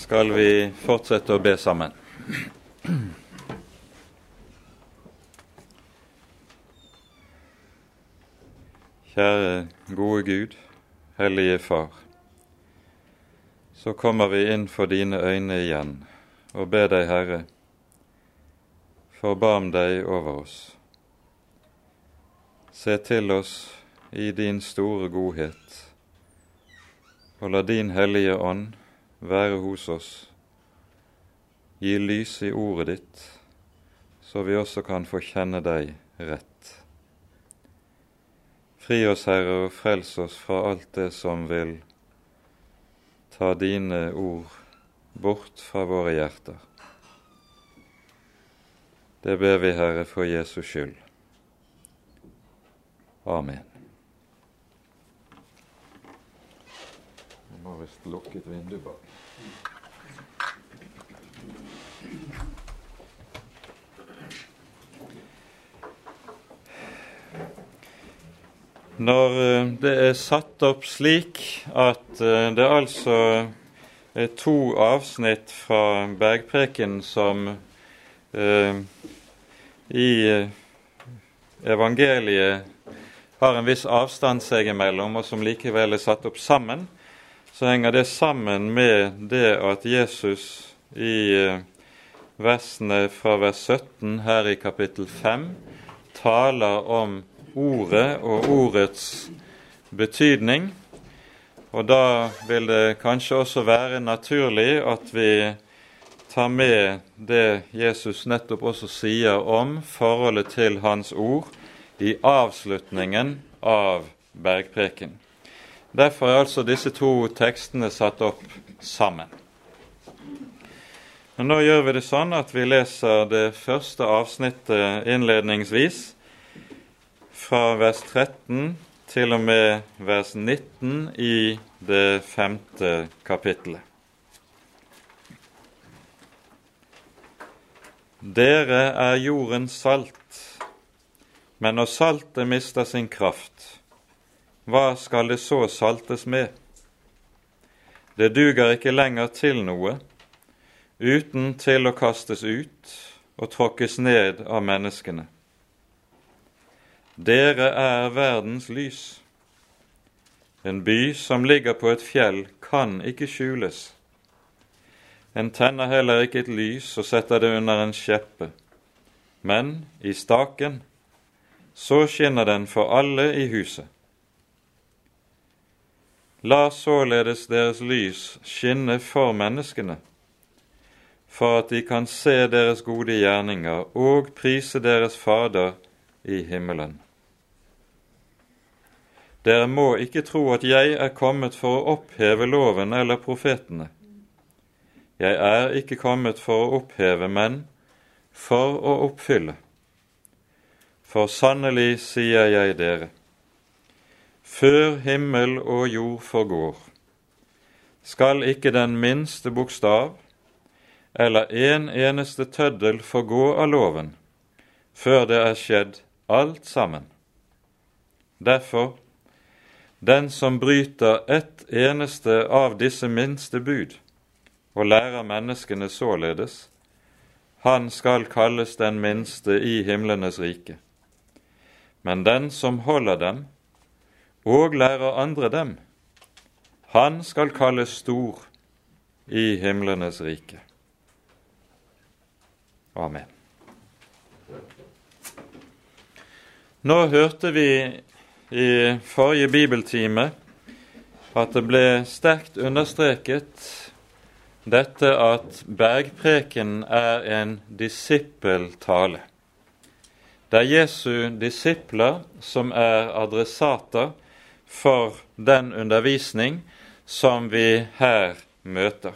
skal vi fortsette å be sammen. Kjære gode Gud, Hellige Far. Så kommer vi inn for dine øyne igjen og ber deg, Herre, forbarm deg over oss. Se til oss i din store godhet, og la din Hellige Ånd være hos oss. Gi lys i ordet ditt, så vi også kan få kjenne deg rett. Fri oss, Herre, og frels oss fra alt det som vil ta dine ord bort fra våre hjerter. Det ber vi, Herre, for Jesus skyld. Amen. Jeg må visst lukke et vindu bak. Når eh, det er satt opp slik at det det altså er to avsnitt fra Bergpreken som eh, i eh, evangeliet har en viss avstand seg imellom, og som likevel er satt opp sammen, så henger det sammen med det at Jesus i eh, versene fra vers 17 her i kapittel 5 taler om ordet og ordets betydning. Og da vil det kanskje også være naturlig at vi tar med det Jesus nettopp også sier om forholdet til Hans ord i avslutningen av bergpreken. Derfor er altså disse to tekstene satt opp sammen. Men nå gjør vi det sånn at vi leser det første avsnittet innledningsvis fra vers 13 til og med vers 19 i det femte kapittelet. Dere er jordens salt, men når saltet mister sin kraft, hva skal det så saltes med? Det duger ikke lenger til noe, uten til å kastes ut og tråkkes ned av menneskene. Dere er verdens lys. En by som ligger på et fjell, kan ikke skjules. En tenner heller ikke et lys og setter det under en skjeppe, men i staken, så skinner den for alle i huset. La således deres lys skinne for menneskene, for at de kan se deres gode gjerninger og prise deres Fader i himmelen. Dere må ikke tro at jeg er kommet for å oppheve loven eller profetene. Jeg er ikke kommet for å oppheve, men for å oppfylle. For sannelig sier jeg dere, før himmel og jord forgår, skal ikke den minste bokstav eller en eneste tøddel forgå av loven, før det er skjedd alt sammen. Derfor den som bryter ett eneste av disse minste bud og lærer menneskene således, han skal kalles den minste i himlenes rike. Men den som holder dem og lærer andre dem, han skal kalles stor i himlenes rike. Amen. Nå hørte vi i forrige bibeltime at det ble sterkt understreket dette at bergpreken er en disippeltale. Det er Jesu disipler som er adressater for den undervisning som vi her møter.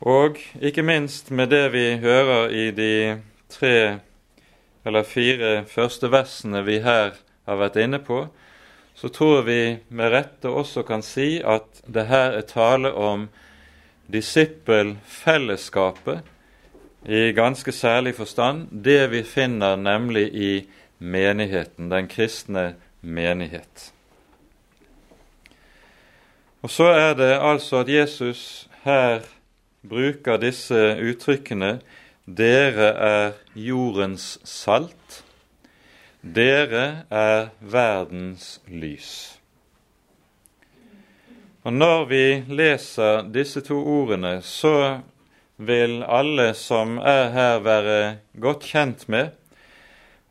Og ikke minst med det vi hører i de tre eller fire første versene vi her har vært inne på, så tror vi med rette også kan si at det her er tale om disippelfellesskapet i ganske særlig forstand, det vi finner nemlig i menigheten, den kristne menighet. Og så er det altså at Jesus her bruker disse uttrykkene 'Dere er jordens salt', 'Dere er verdens lys'. Og Når vi leser disse to ordene, så vil alle som er her, være godt kjent med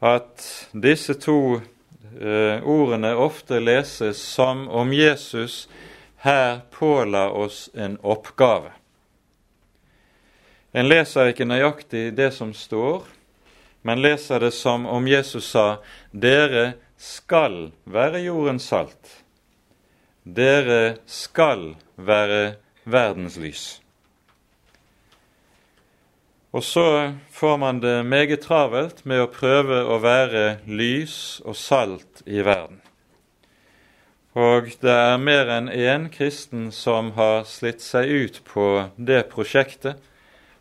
at disse to uh, ordene ofte leses som om Jesus her påla oss en oppgave. En leser ikke nøyaktig det som står, men leser det som om Jesus sa dere skal være jordens salt. Dere skal være verdens lys. Og så får man det meget travelt med å prøve å være lys og salt i verden. Og det er mer enn én kristen som har slitt seg ut på det prosjektet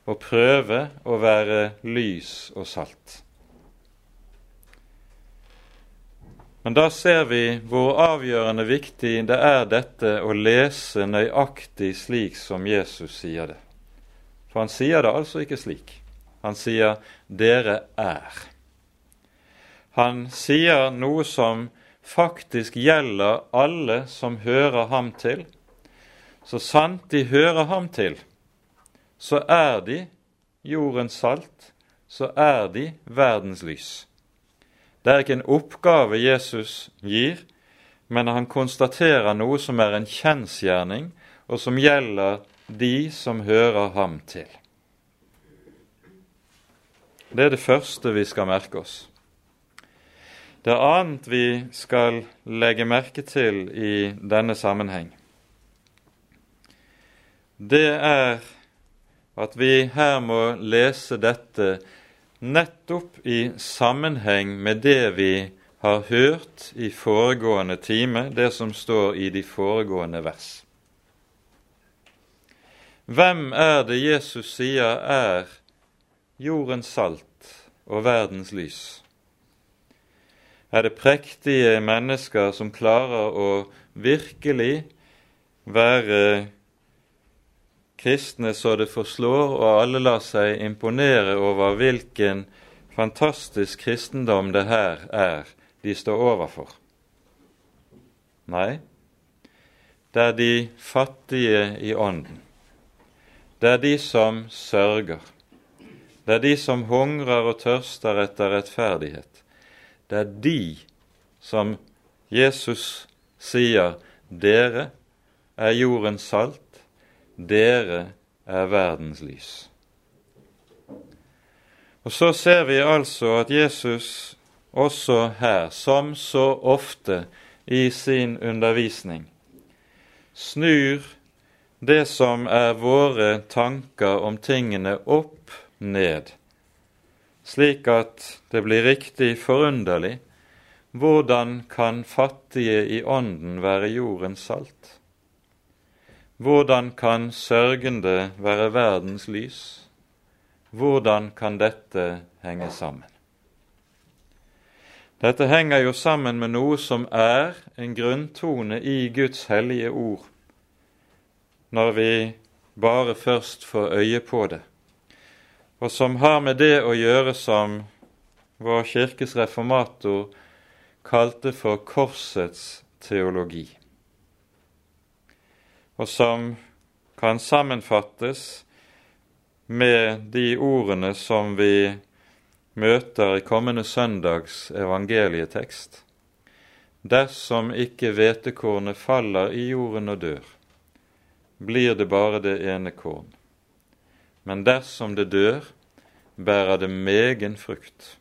å prøve å være lys og salt. Men da ser vi hvor avgjørende viktig det er dette å lese nøyaktig slik som Jesus sier det. For han sier det altså ikke slik. Han sier 'dere er'. Han sier noe som faktisk gjelder alle som hører ham til. Så sant de hører ham til, så er de jordens salt, så er de verdens lys. Det er ikke en oppgave Jesus gir, men han konstaterer noe som er en kjensgjerning, og som gjelder de som hører ham til. Det er det første vi skal merke oss. Det annet vi skal legge merke til i denne sammenheng, det er at vi her må lese dette nettopp i sammenheng med det vi har hørt i foregående time, det som står i de foregående vers. Hvem er det Jesus sier er jordens salt og verdens lys? Er det prektige mennesker som klarer å virkelig være kristne så det forslår, og alle lar seg imponere over hvilken fantastisk kristendom det her er de står overfor. Nei, det er de fattige i ånden. Det er de som sørger. Det er de som hungrer og tørster etter rettferdighet. Det er de som Jesus sier dere er jordens salt, dere er verdens lys. Og så ser vi altså at Jesus også her, som så ofte i sin undervisning, snur det som er våre tanker om tingene opp ned, slik at det blir riktig forunderlig hvordan kan fattige i ånden være jordens salt? Hvordan kan sørgende være verdens lys? Hvordan kan dette henge sammen? Dette henger jo sammen med noe som er en grunntone i Guds hellige ord, når vi bare først får øye på det, og som har med det å gjøre som vår kirkes reformator kalte for korsets teologi og som kan sammenfattes med de ordene som vi møter i kommende søndags evangelietekst. Dersom ikke hvetekornet faller i jorden og dør, blir det bare det ene korn. Men dersom det dør, bærer det megen frukt.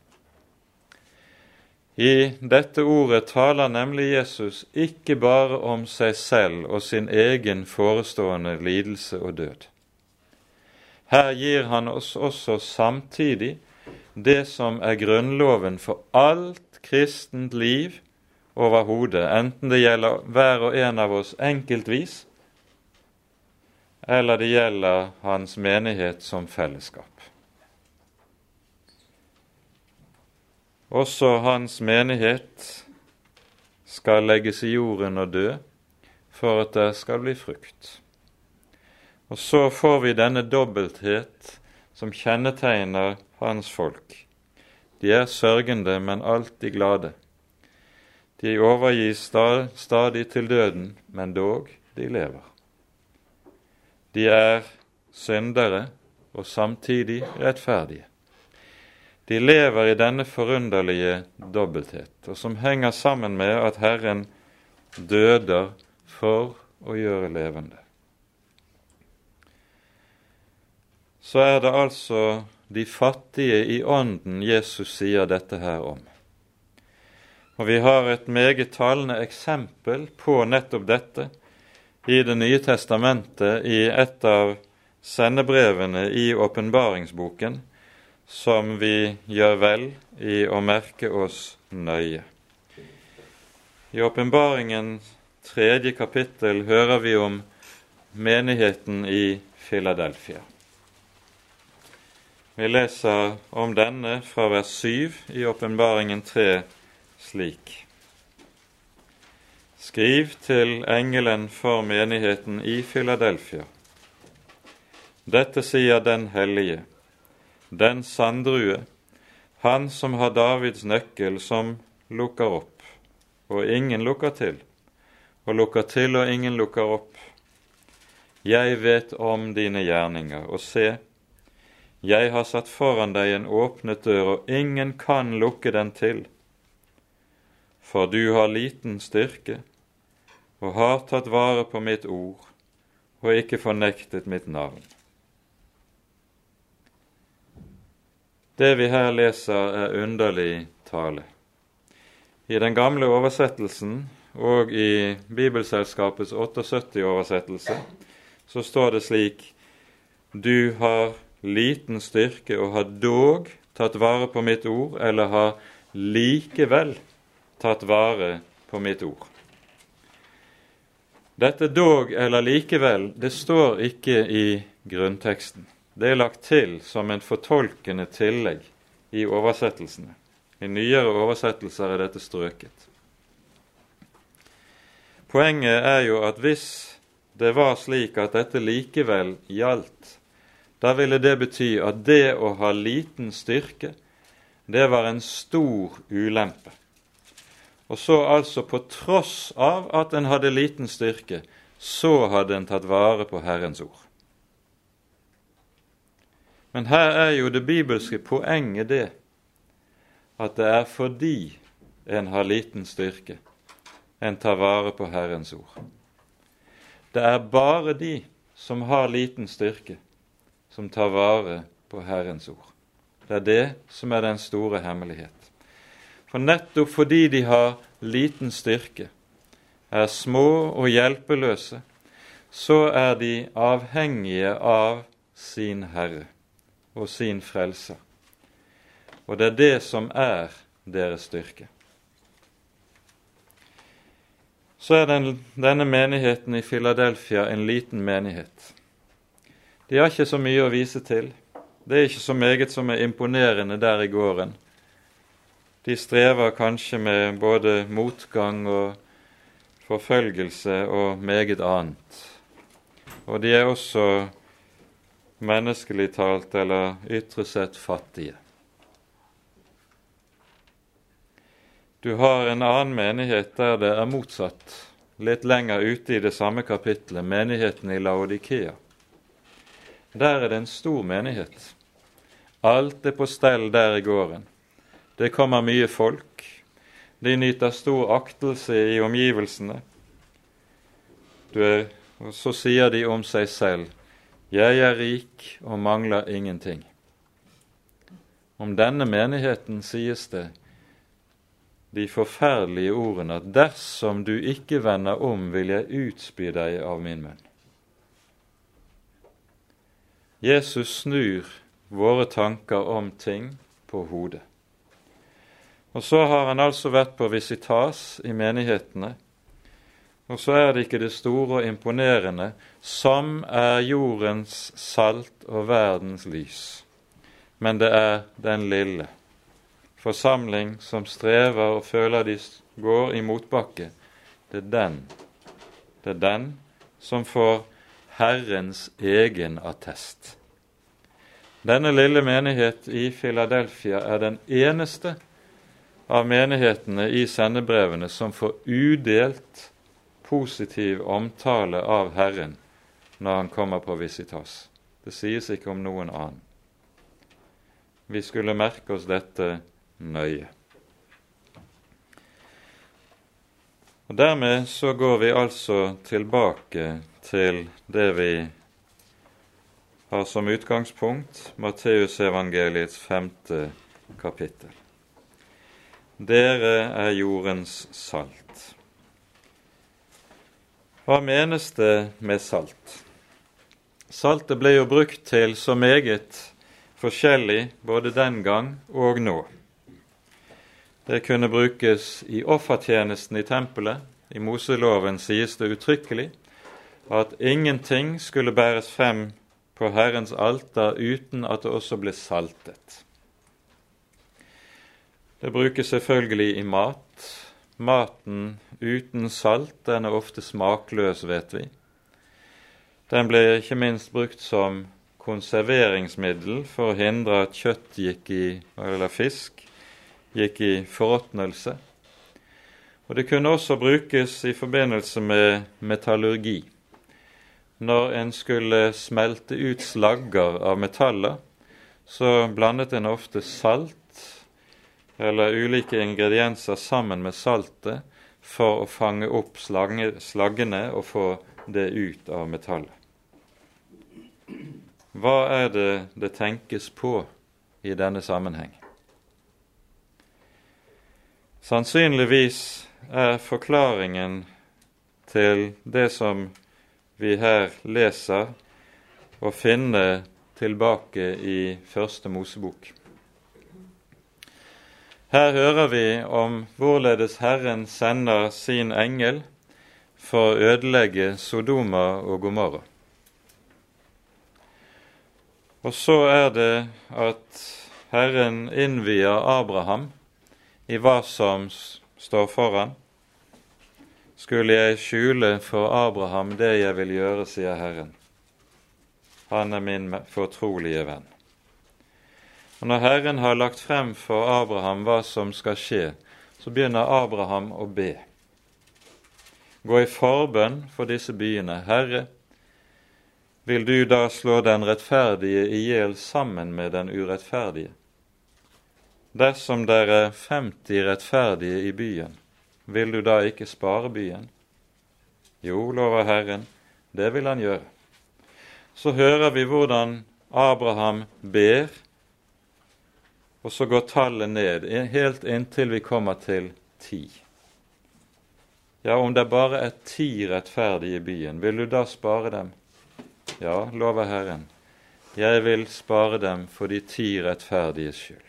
I dette ordet taler nemlig Jesus ikke bare om seg selv og sin egen forestående lidelse og død. Her gir han oss også samtidig det som er grunnloven for alt kristent liv overhodet, enten det gjelder hver og en av oss enkeltvis, eller det gjelder hans menighet som fellesskap. Også hans menighet skal legges i jorden og dø for at det skal bli frukt. Og så får vi denne dobbelthet som kjennetegner hans folk. De er sørgende, men alltid glade. De overgis stadig til døden, men dog, de lever. De er syndere og samtidig rettferdige. De lever i denne forunderlige dobbelthet, og som henger sammen med at Herren døder for å gjøre levende. Så er det altså de fattige i ånden Jesus sier dette her om. Og vi har et meget talende eksempel på nettopp dette i Det nye testamentet i et av sendebrevene i åpenbaringsboken, som vi gjør vel i å merke oss nøye. I åpenbaringen tredje kapittel hører vi om menigheten i Filadelfia. Vi leser om denne fra vers 7 i Åpenbaringen 3 slik. Skriv til engelen for menigheten i Filadelfia. Dette sier den hellige, den sanddrue, han som har Davids nøkkel, som lukker opp, og ingen lukker til, og lukker til, og ingen lukker opp. Jeg vet om dine gjerninger, og se, jeg har satt foran deg en åpnet dør, og ingen kan lukke den til. For du har liten styrke og har tatt vare på mitt ord og ikke fornektet mitt navn. Det vi her leser, er underlig tale. I den gamle oversettelsen og i Bibelselskapets 78-oversettelse så står det slik Du har liten styrke og har dog tatt vare på mitt ord, eller har likevel tatt vare på mitt ord. Dette dog eller likevel, det står ikke i grunnteksten. Det er lagt til som en fortolkende tillegg i oversettelsene. I nyere oversettelser er dette strøket. Poenget er jo at hvis det var slik at dette likevel gjaldt da ville det bety at det å ha liten styrke, det var en stor ulempe. Og så altså på tross av at en hadde liten styrke, så hadde en tatt vare på Herrens ord. Men her er jo det bibelske poenget det at det er fordi en har liten styrke, en tar vare på Herrens ord. Det er bare de som har liten styrke, som tar vare på Herrens ord. Det er det som er den store hemmelighet. For nettopp fordi de har liten styrke, er små og hjelpeløse, så er de avhengige av sin Herre og sin frelse. Og det er det som er deres styrke. Så er den, denne menigheten i Filadelfia en liten menighet. De har ikke så mye å vise til. Det er ikke så meget som er imponerende der i gården. De strever kanskje med både motgang og forfølgelse og meget annet. Og de er også menneskelig talt eller ytre sett fattige. Du har en annen menighet der det er motsatt, litt lenger ute i det samme kapittelet, menigheten i Laodikea. Der er det en stor menighet. Alt er på stell der i gården. Det kommer mye folk. De nyter stor aktelse i omgivelsene. Er, så sier de om seg selv 'Jeg er rik og mangler ingenting'. Om denne menigheten sies det de forferdelige ordene at 'dersom du ikke vender om, vil jeg utspy deg av min munn'. Jesus snur våre tanker om ting på hodet. Og så har han altså vært på visitas i menighetene. Og så er det ikke det store og imponerende som er jordens salt og verdens lys, men det er den lille forsamling som strever og føler de går i motbakke. Det er den. Det er den som får Herrens egen attest. Denne lille menighet i Filadelfia er den eneste av menighetene i sendebrevene som får udelt positiv omtale av Herren når han kommer på visitas. Det sies ikke om noen annen. Vi skulle merke oss dette nøye. Og Dermed så går vi altså tilbake til det vi har som utgangspunkt Matteusevangeliets femte kapittel. Dere er jordens salt. Hva menes det med salt? Saltet ble jo brukt til så meget forskjellig både den gang og nå. Det kunne brukes i offertjenesten i tempelet. I Moseloven sies det uttrykkelig at ingenting skulle bæres frem på Herrens alter uten at det også ble saltet. Det brukes selvfølgelig i mat. Maten uten salt den er ofte smakløs, vet vi. Den ble ikke minst brukt som konserveringsmiddel for å hindre at kjøtt gikk i, eller fisk gikk i forråtnelse. Og det kunne også brukes i forbindelse med metallurgi. Når en skulle smelte ut slagger av metaller, så blandet en ofte salt eller ulike ingredienser sammen med saltet for å fange opp slaggene og få det ut av metallet. Hva er det det tenkes på i denne sammenheng? Sannsynligvis er forklaringen til det som vi her leser, å finne tilbake i Første Mosebok. Her hører vi om hvorledes Herren sender sin engel for å ødelegge Sodoma og Gomorra. Og så er det at Herren innvier Abraham i hva som står foran. Skulle jeg skjule for Abraham det jeg vil gjøre, sier Herren. Han er min fortrolige venn. Og Når Herren har lagt frem for Abraham hva som skal skje, så begynner Abraham å be. Gå i forbønn for disse byene. Herre, vil du da slå den rettferdige i hjel sammen med den urettferdige? Dersom det er 50 rettferdige i byen, vil du da ikke spare byen? Jo, lover Herren, det vil han gjøre. Så hører vi hvordan Abraham ber, og så går tallet ned, helt inntil vi kommer til ti. Ja, om det bare er ti rettferdige i byen, vil du da spare dem? Ja, lover Herren, jeg vil spare dem for de ti rettferdiges skyld.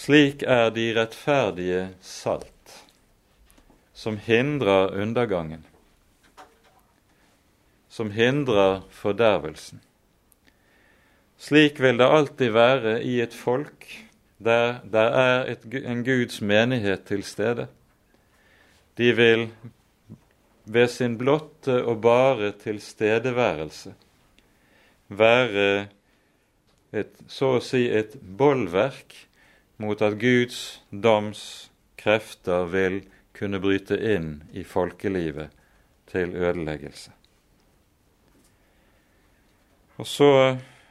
Slik er de rettferdige salt, som hindrer undergangen, som hindrer fordervelsen. Slik vil det alltid være i et folk der det er et, en Guds menighet til stede. De vil ved sin blotte og bare tilstedeværelse være et, så å si et bollverk mot at Guds domskrefter vil kunne bryte inn i folkelivet til ødeleggelse. Og så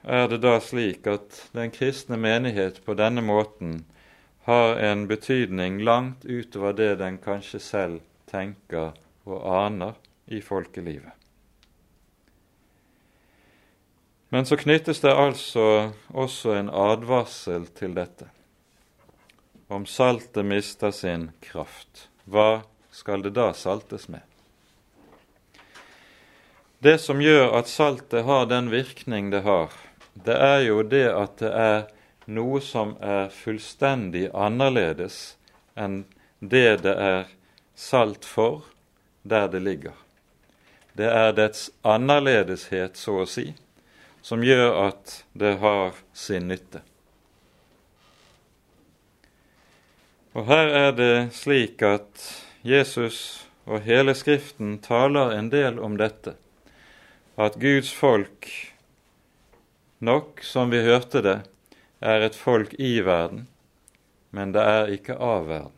er det da slik at den kristne menighet på denne måten har en betydning langt utover det den kanskje selv tenker og aner i folkelivet. Men så knyttes det altså også en advarsel til dette om saltet mister sin kraft, hva skal det da saltes med? Det som gjør at saltet har den virkning det har, det er jo det at det er noe som er fullstendig annerledes enn det det er salt for der det ligger. Det er dets annerledeshet, så å si, som gjør at det har sin nytte. Og her er det slik at Jesus og hele Skriften taler en del om dette, at Guds folk nok, som vi hørte det, er et folk i verden, men det er ikke av verden.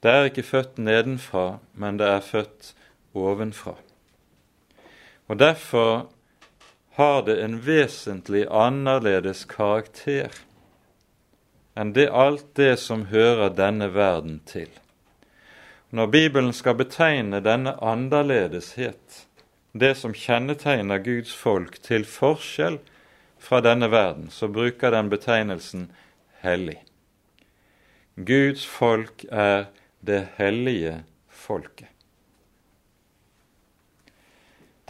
Det er ikke født nedenfra, men det er født ovenfra. Og Derfor har det en vesentlig annerledes karakter enn det alt det som hører denne verden til. Når Bibelen skal betegne denne annerledeshet, det som kjennetegner Guds folk til forskjell fra denne verden, så bruker den betegnelsen hellig. Guds folk er det hellige folket.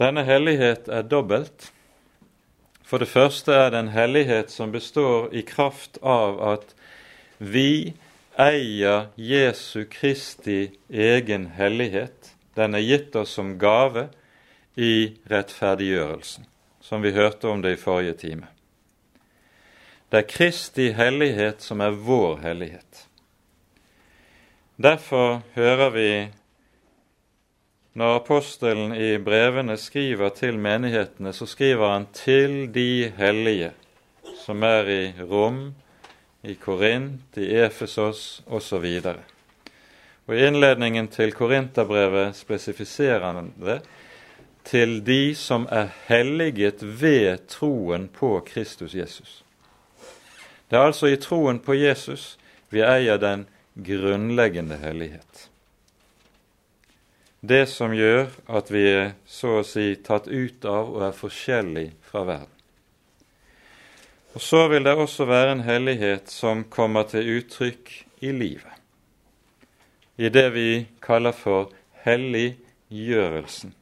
Denne hellighet er dobbelt. For det første er det en hellighet som består i kraft av at vi eier Jesu Kristi egen hellighet. Den er gitt oss som gave i rettferdiggjørelsen, som vi hørte om det i forrige time. Det er Kristi hellighet som er vår hellighet. Derfor hører vi når apostelen i brevene skriver til menighetene, så skriver han 'til de hellige', som er i Rom, i Korint, i Efesos osv. Og I innledningen til Korinterbrevet spesifiserer han det til de som er helliget ved troen på Kristus Jesus. Det er altså i troen på Jesus vi eier den grunnleggende hellighet. Det som gjør at vi er så å si tatt ut av og er forskjellig fra verden. Og Så vil det også være en hellighet som kommer til uttrykk i livet, i det vi kaller for helliggjørelsen,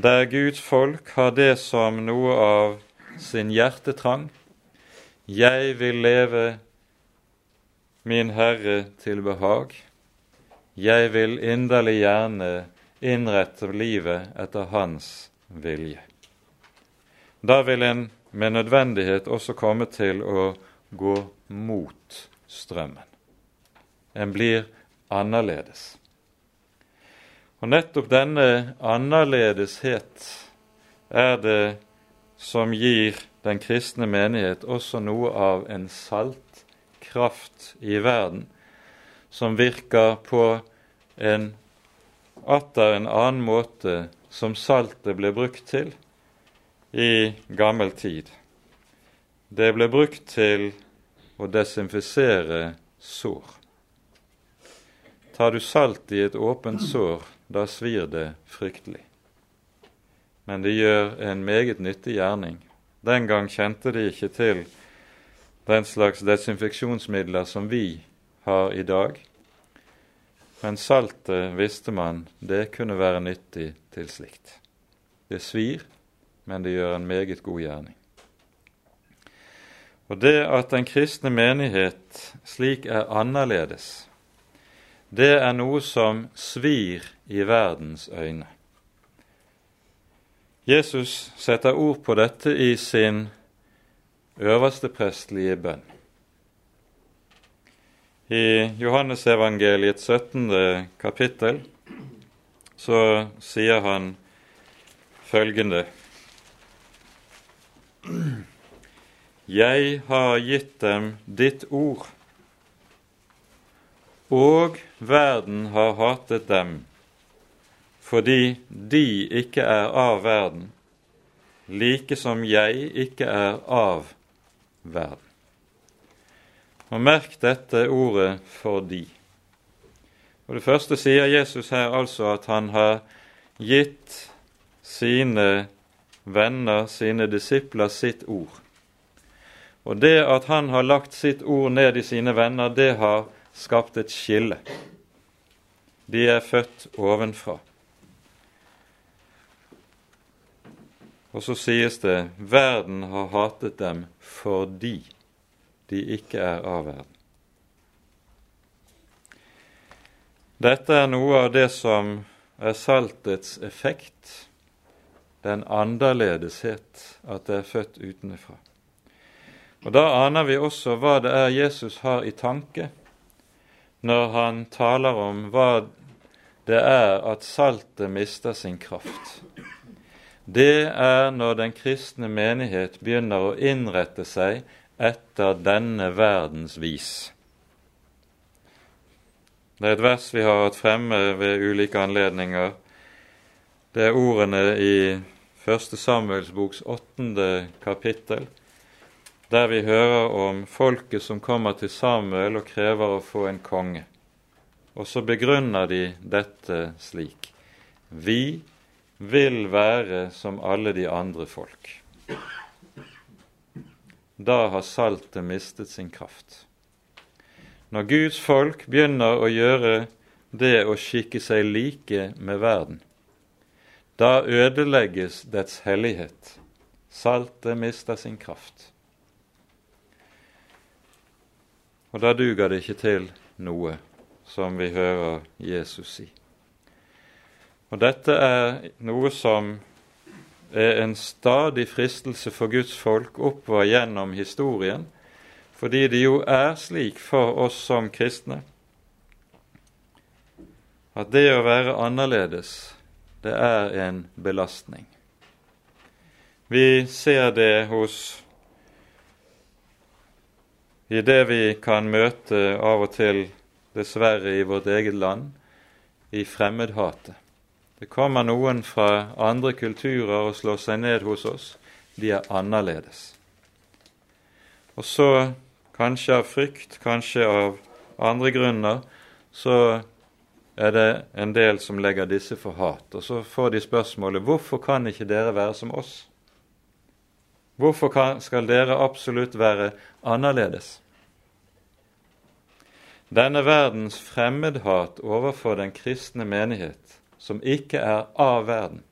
der Guds folk har det som noe av sin hjertetrang. Jeg vil leve min Herre til behag. Jeg vil inderlig gjerne innrette livet etter Hans vilje. Da vil en med nødvendighet også komme til å gå mot strømmen. En blir annerledes. Og nettopp denne annerledeshet er det som gir den kristne menighet også noe av en saltkraft i verden som virker på en atter en annen måte som saltet ble brukt til i gammel tid. Det ble brukt til å desinfisere sår. Tar du salt i et åpent sår, da svir det fryktelig. Men det gjør en meget nyttig gjerning. Den gang kjente de ikke til den slags desinfeksjonsmidler som vi har i dag. Men saltet, visste man, det kunne være nyttig til slikt. Det svir, men det gjør en meget god gjerning. Og det at den kristne menighet slik er annerledes, det er noe som svir i verdens øyne. Jesus setter ord på dette i sin øverste prestlige bønn. I Johannesevangeliets 17. kapittel så sier han følgende Jeg har gitt dem ditt ord, og verden har hatet dem, fordi de ikke er av verden, like som jeg ikke er av verden. Og merk dette ordet 'fordi'. Og Det første sier Jesus her altså at han har gitt sine venner, sine disipler, sitt ord. Og det at han har lagt sitt ord ned i sine venner, det har skapt et skille. De er født ovenfra. Og så sies det verden har hatet dem fordi de ikke er av verden. Dette er noe av det som er saltets effekt, den annerledeshet, at det er født utenfra. Og Da aner vi også hva det er Jesus har i tanke når han taler om hva det er at saltet mister sin kraft. Det er når den kristne menighet begynner å innrette seg etter denne verdens vis. Det er et vers vi har hatt fremme ved ulike anledninger. Det er ordene i 1. Samuels boks åttende kapittel, der vi hører om folket som kommer til Samuel og krever å få en konge. Og så begrunner de dette slik. Vi vil være som alle de andre folk. Da har saltet mistet sin kraft. Når Guds folk begynner å gjøre det å skikke seg like med verden, da ødelegges dets hellighet. Saltet mister sin kraft. Og da duger det ikke til noe, som vi hører Jesus si. Og dette er noe som er en stadig fristelse for Guds folk oppover gjennom historien, fordi det jo er slik for oss som kristne at det å være annerledes, det er en belastning. Vi ser det hos i det vi kan møte av og til, dessverre, i vårt eget land, i fremmedhatet. Det kommer noen fra andre kulturer og slår seg ned hos oss. De er annerledes. Og så, kanskje av frykt, kanskje av andre grunner, så er det en del som legger disse for hat. Og så får de spørsmålet hvorfor kan ikke dere være som oss? Hvorfor skal dere absolutt være annerledes? Denne verdens fremmedhat overfor den kristne menighet, som ikke er av verden,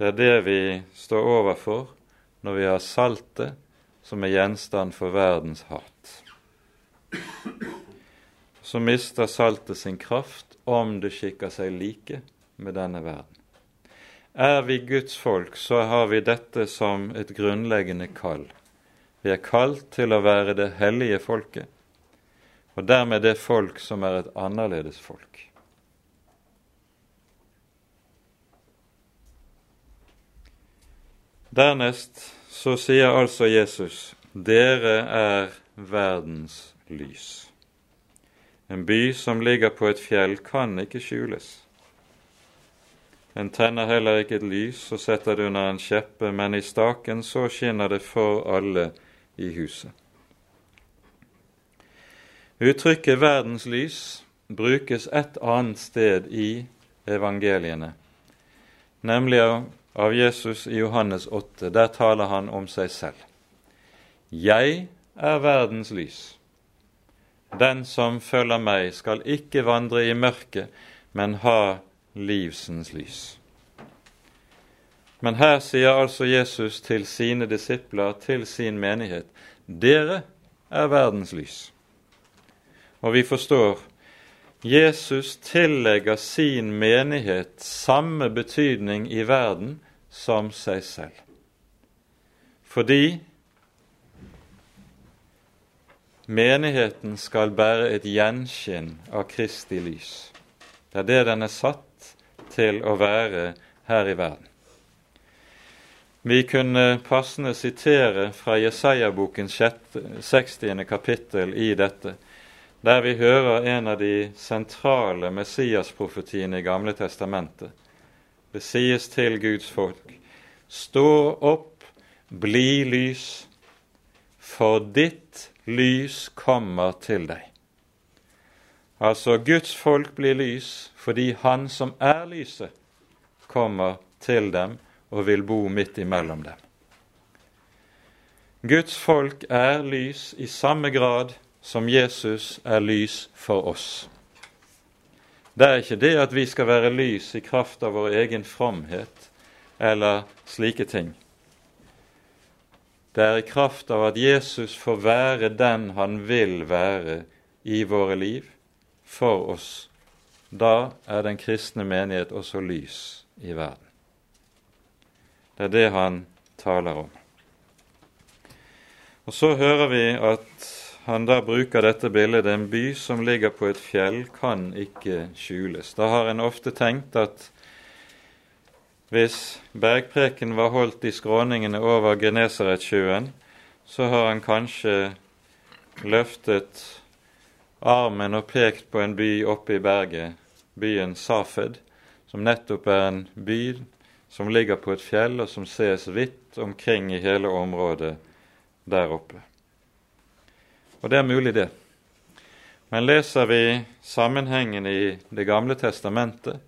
det er det vi står overfor når vi har saltet som er gjenstand for verdens hat. Så mister saltet sin kraft om det skikker seg like med denne verden. Er vi Guds folk, så har vi dette som et grunnleggende kall. Vi er kalt til å være det hellige folket, og dermed det folk som er et annerledes folk. Dernest så sier altså Jesus dere er verdens lys. En by som ligger på et fjell, kan ikke skjules. En tenner heller ikke et lys og setter det under en kjeppe, men i staken så skinner det for alle i huset. Uttrykket 'verdens lys' brukes et annet sted i evangeliene, nemlig av Jesus i Johannes 8. Der taler han om seg selv. Jeg er verdens lys. Den som følger meg, skal ikke vandre i mørket, men ha livsens lys. Men her sier altså Jesus til sine disipler, til sin menighet, dere er verdens lys. Og vi forstår Jesus tillegger sin menighet samme betydning i verden som seg selv. Fordi menigheten skal bære et gjenskinn av Kristi lys. Det er det den er satt til å være her i verden. Vi kunne passende sitere fra Jesaja-bokens 60. kapittel i dette, der vi hører en av de sentrale Messias-profetiene i Gamle testamentet. Det sies til Guds folk, stå opp, bli lys, for ditt lys kommer til deg. Altså, Guds folk blir lys fordi Han som er lyset, kommer til dem og vil bo midt imellom dem. Guds folk er lys i samme grad som Jesus er lys for oss. Det er ikke det at vi skal være lys i kraft av vår egen fromhet eller slike ting. Det er i kraft av at Jesus får være den han vil være i våre liv, for oss. Da er den kristne menighet også lys i verden. Det er det han taler om. Og så hører vi at han da bruker dette bildet, en by som ligger på et fjell, kan ikke skjules. Da har en ofte tenkt at hvis bergpreken var holdt i skråningene over Genesaretsjøen, så har han kanskje løftet armen og pekt på en by oppe i berget, byen Safed, som nettopp er en by som ligger på et fjell, og som ses vidt omkring i hele området der oppe. Og det er mulig, det. Men leser vi sammenhengen i Det gamle testamentet,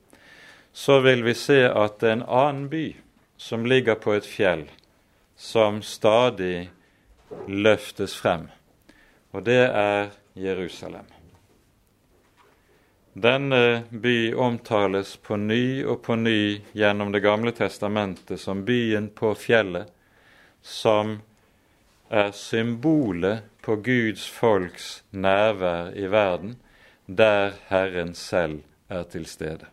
så vil vi se at det er en annen by som ligger på et fjell, som stadig løftes frem, og det er Jerusalem. Denne by omtales på ny og på ny gjennom Det gamle testamentet som byen på fjellet, som er symbolet på Guds folks nærvær i verden, der Herren selv er til stede.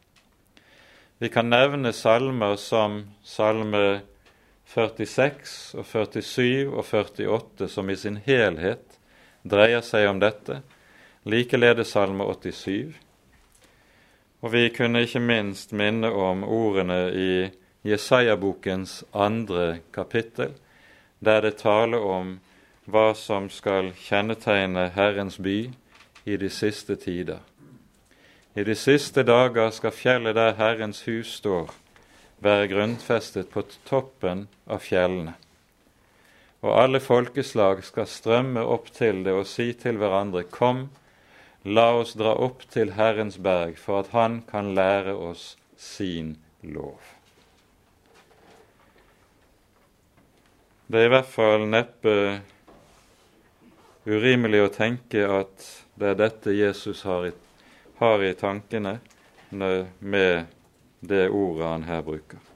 Vi kan nevne salmer som salme 46 og 47 og 48, som i sin helhet dreier seg om dette, likeledes salme 87. Og vi kunne ikke minst minne om ordene i Jesaja-bokens andre kapittel, der det taler om hva som skal kjennetegne Herrens by i de siste tider. I de siste dager skal fjellet der Herrens hus står, være grunnfestet på toppen av fjellene. Og alle folkeslag skal strømme opp til det og si til hverandre, Kom, la oss dra opp til Herrens berg, for at Han kan lære oss sin lov. Det er i hvert fall neppe urimelig å tenke at det er dette Jesus har i har i tankene med det ordet han her bruker.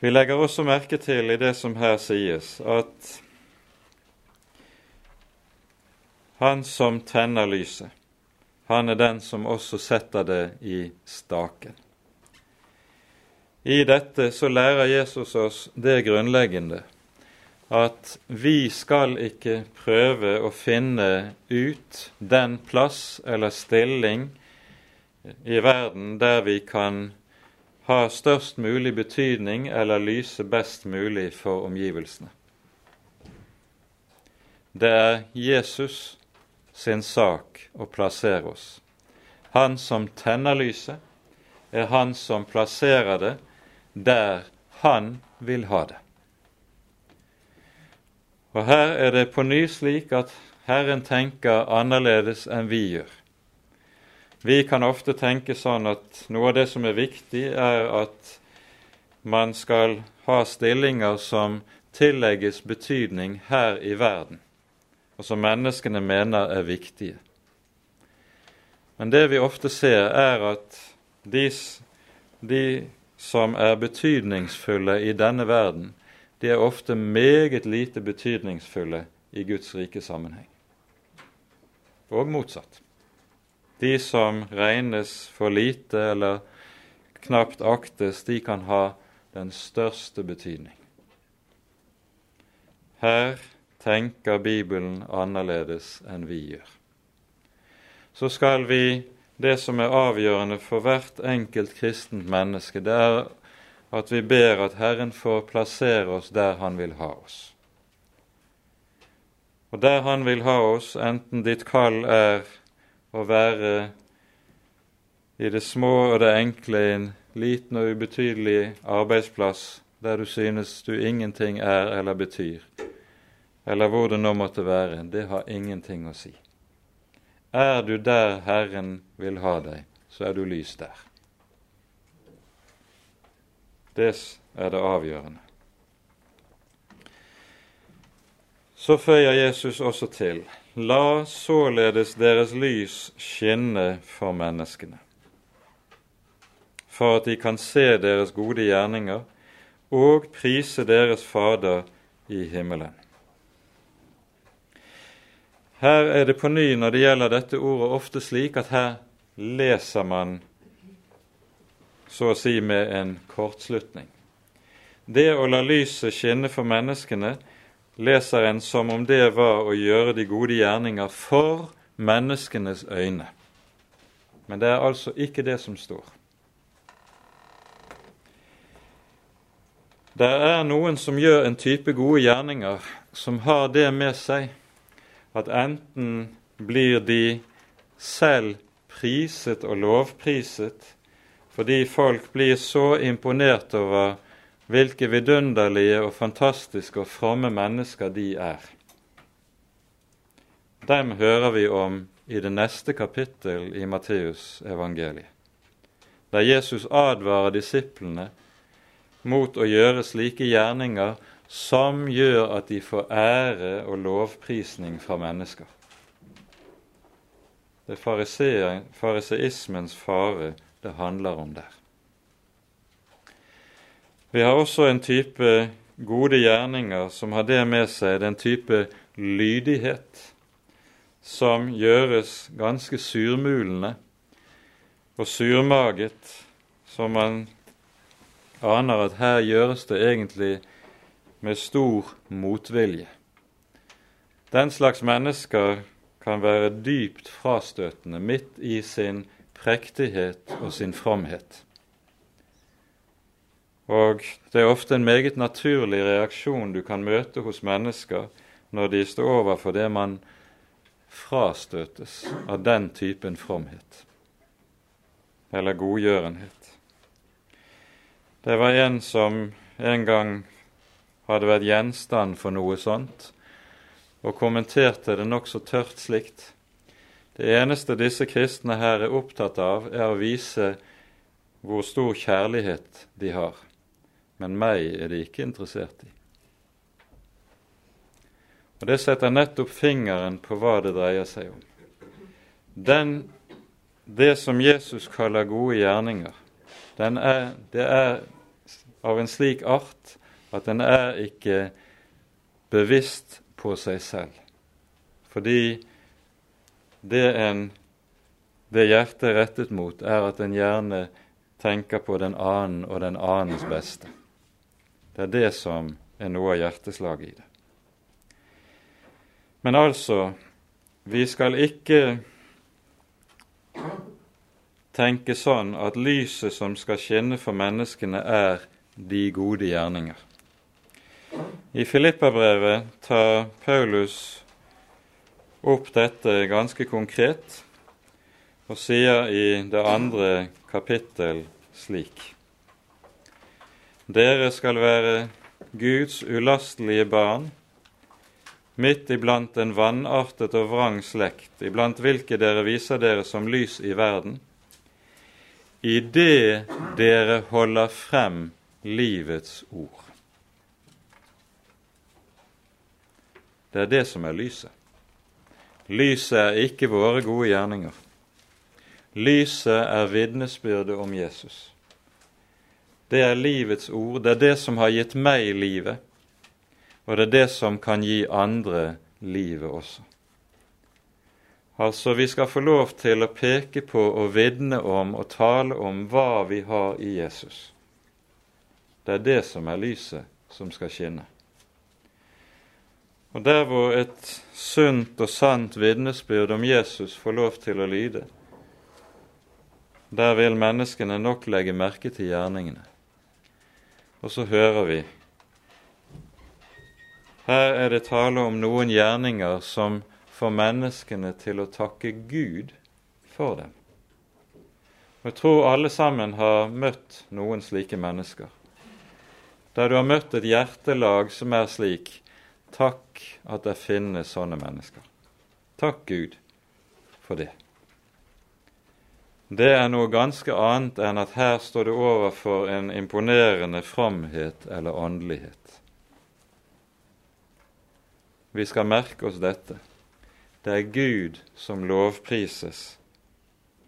Vi legger også merke til i det som her sies, at han som tenner lyset, han er den som også setter det i staken. I dette så lærer Jesus oss det grunnleggende at vi skal ikke prøve å finne ut den plass eller stilling i verden der vi kan ha størst mulig betydning eller lyse best mulig for omgivelsene. Det er Jesus sin sak å plassere oss. Han som tenner lyset, er han som plasserer det der han vil ha det. Og her er det på ny slik at Herren tenker annerledes enn vi gjør. Vi kan ofte tenke sånn at noe av det som er viktig, er at man skal ha stillinger som tillegges betydning her i verden, og som menneskene mener er viktige. Men det vi ofte ser, er at de, de som er betydningsfulle i denne verden, de er ofte meget lite betydningsfulle i Guds rike sammenheng. Og motsatt. De som regnes for lite eller knapt aktes, de kan ha den største betydning. Her tenker Bibelen annerledes enn vi gjør. Så skal vi Det som er avgjørende for hvert enkelt kristent menneske, det er at vi ber at Herren får plassere oss der Han vil ha oss. Og der Han vil ha oss, enten ditt kall er å være i det små og det enkle i en liten og ubetydelig arbeidsplass der du synes du ingenting er eller betyr, eller hvor det nå måtte være, det har ingenting å si. Er du der Herren vil ha deg, så er du lys der. Det er det avgjørende. Så føyer Jesus også til La således deres lys skinne for menneskene, for at de kan se deres gode gjerninger og prise deres Fader i himmelen. Her er det på ny når det gjelder dette ordet, ofte slik at her leser man så å si med en kortslutning. Det å la lyset skinne for menneskene leser en som om det var å gjøre de gode gjerninger for menneskenes øyne. Men det er altså ikke det som står. Det er noen som gjør en type gode gjerninger som har det med seg at enten blir de selv priset og lovpriset fordi folk blir så imponert over hvilke vidunderlige og fantastiske og fromme mennesker de er. Dem hører vi om i det neste kapittel i Matteus evangeliet, der Jesus advarer disiplene mot å gjøre slike gjerninger som gjør at de får ære og lovprisning fra mennesker. Det er fariseismens fare det handler om der. Vi har også en type gode gjerninger som har det med seg, den type lydighet som gjøres ganske surmulende og surmaget, som man aner at her gjøres det egentlig med stor motvilje. Den slags mennesker kan være dypt frastøtende midt i sin prektighet og sin fromhet. Og det er ofte en meget naturlig reaksjon du kan møte hos mennesker når de står overfor det man frastøtes av den typen fromhet eller godgjørenhet. Det var en som en gang hadde vært gjenstand for noe sånt, og kommenterte det nokså tørt slikt. Det eneste disse kristne her er opptatt av, er å vise hvor stor kjærlighet de har men meg er de ikke interessert i. Og Det setter nettopp fingeren på hva det dreier seg om. Den, det som Jesus kaller gode gjerninger, er, det er av en slik art at den er ikke bevisst på seg selv. Fordi det, en, det hjertet er rettet mot, er at en gjerne tenker på den annen og den annens beste. Det er det som er noe av hjerteslaget i det. Men altså, vi skal ikke tenke sånn at lyset som skal skinne for menneskene, er de gode gjerninger. I Filippabrevet tar Paulus opp dette ganske konkret og sier i det andre kapittel slik. Dere skal være Guds ulastelige barn, midt iblant en vanartet og vrang slekt, iblant hvilke dere viser dere som lys i verden, i det dere holder frem livets ord. Det er det som er lyset. Lyset er ikke våre gode gjerninger. Lyset er vitnesbyrdet om Jesus. Det er livets ord. Det er det som har gitt meg livet, og det er det som kan gi andre livet også. Altså, vi skal få lov til å peke på og vitne om og tale om hva vi har i Jesus. Det er det som er lyset som skal skinne. Og der hvor et sunt og sant vitnesbyrd om Jesus får lov til å lyde, der vil menneskene nok legge merke til gjerningene. Og så hører vi Her er det tale om noen gjerninger som får menneskene til å takke Gud for dem. Og Jeg tror alle sammen har møtt noen slike mennesker. Der du har møtt et hjertelag som er slik Takk at det finnes sånne mennesker. Takk Gud for det. Det er noe ganske annet enn at her står det overfor en imponerende fromhet eller åndelighet. Vi skal merke oss dette. Det er Gud som lovprises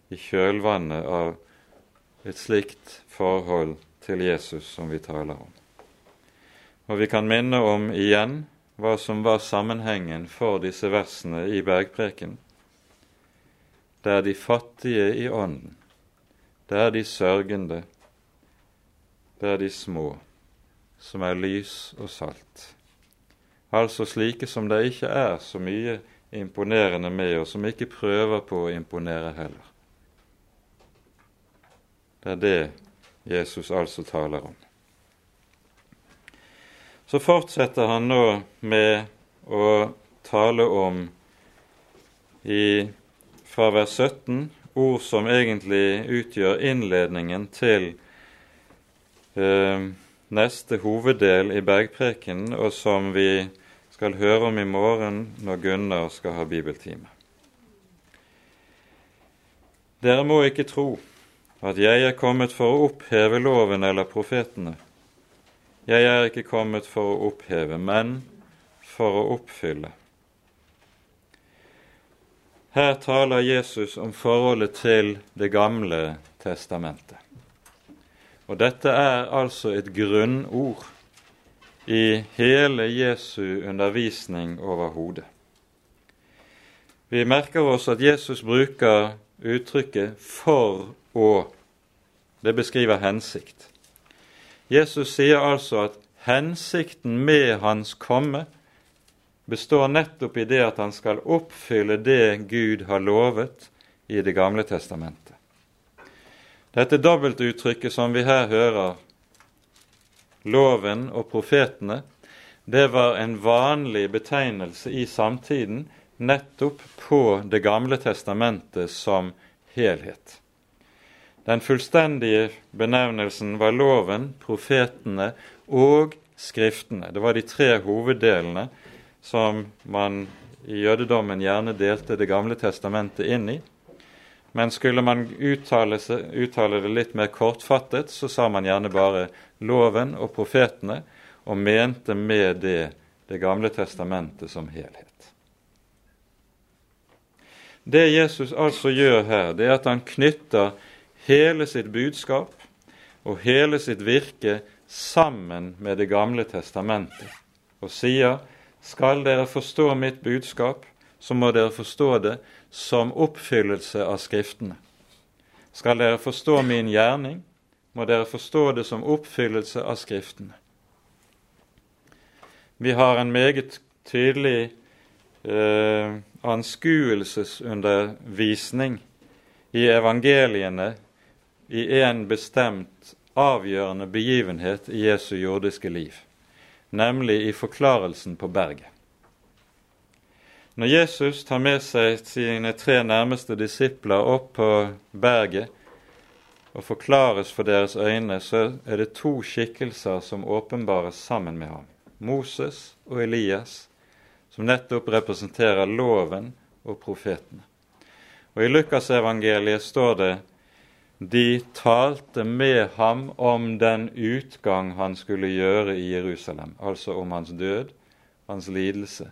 i kjølvannet av et slikt forhold til Jesus som vi taler om. Og vi kan minne om igjen hva som var sammenhengen for disse versene i bergpreken det er de fattige i ånden, det er de sørgende, det er de små, som er lys og salt. altså slike som det ikke er så mye imponerende med, og som ikke prøver på å imponere heller. Det er det Jesus altså taler om. Så fortsetter han nå med å tale om i, fra vers 17 ord som egentlig utgjør innledningen til eh, neste hoveddel i bergprekenen, og som vi skal høre om i morgen når Gunnar skal ha bibeltime. Dere må ikke tro at jeg er kommet for å oppheve loven eller profetene. Jeg er ikke kommet for å oppheve, men for å oppfylle. Her taler Jesus om forholdet til Det gamle testamentet. Og dette er altså et grunnord i hele Jesu undervisning overhodet. Vi merker oss at Jesus bruker uttrykket 'for å'. Det beskriver hensikt. Jesus sier altså at hensikten med hans komme består nettopp i det at han skal oppfylle det Gud har lovet i Det gamle testamentet. Dette dobbeltuttrykket som vi her hører, loven og profetene, det var en vanlig betegnelse i samtiden nettopp på Det gamle testamentet som helhet. Den fullstendige benevnelsen var loven, profetene og skriftene. Det var de tre hoveddelene som man i jødedommen gjerne delte Det gamle testamentet inn i. Men skulle man uttale, uttale, det litt mer kortfattet, så sa man gjerne bare loven og profetene, og mente med det Det gamle testamentet som helhet. Det Jesus altså gjør her, det er at han knytter hele sitt budskap og hele sitt virke sammen med Det gamle testamentet, og sier skal dere forstå mitt budskap, så må dere forstå det som oppfyllelse av Skriftene. Skal dere forstå min gjerning, må dere forstå det som oppfyllelse av Skriftene. Vi har en meget tydelig eh, anskuelsesundervisning i evangeliene i en bestemt avgjørende begivenhet i Jesu jordiske liv, nemlig i forklarelsen på berget. Når Jesus tar med seg sine tre nærmeste disipler opp på berget og forklares for deres øyne, så er det to skikkelser som åpenbares sammen med ham. Moses og Elias, som nettopp representerer loven og profetene. Og I Lukasevangeliet står det de talte med ham om den utgang han skulle gjøre i Jerusalem, altså om hans død, hans lidelse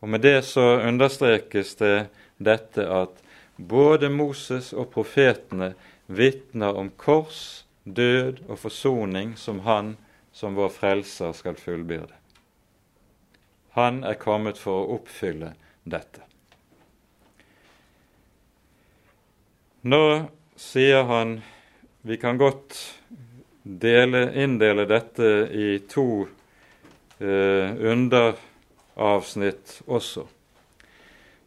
og Med det så understrekes det dette at både Moses og profetene vitner om kors, død og forsoning som han som vår frelser skal fullbyrde. Han er kommet for å oppfylle dette. Nå sier han vi kan godt dele, inndele dette i to eh, underavsnitt også.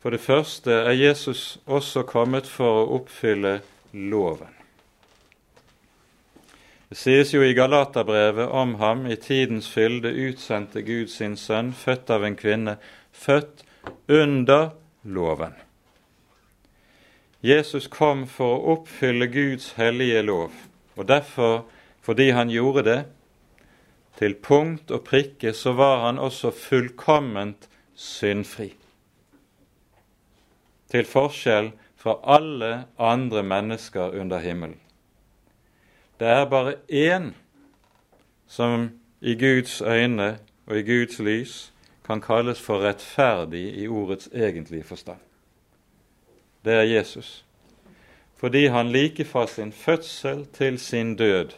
For det første er Jesus også kommet for å oppfylle loven. Det sies jo i Galaterbrevet om ham i tidens fylde utsendte Gud sin sønn, født av en kvinne, født under loven. Jesus kom for å oppfylle Guds hellige lov, og derfor, fordi han gjorde det, til punkt og prikke, så var han også fullkomment syndfri. Til forskjell fra alle andre mennesker under himmelen. Det er bare én som i Guds øyne og i Guds lys kan kalles for rettferdig i ordets egentlige forstand. Det er Jesus. Fordi han like fra sin fødsel til sin død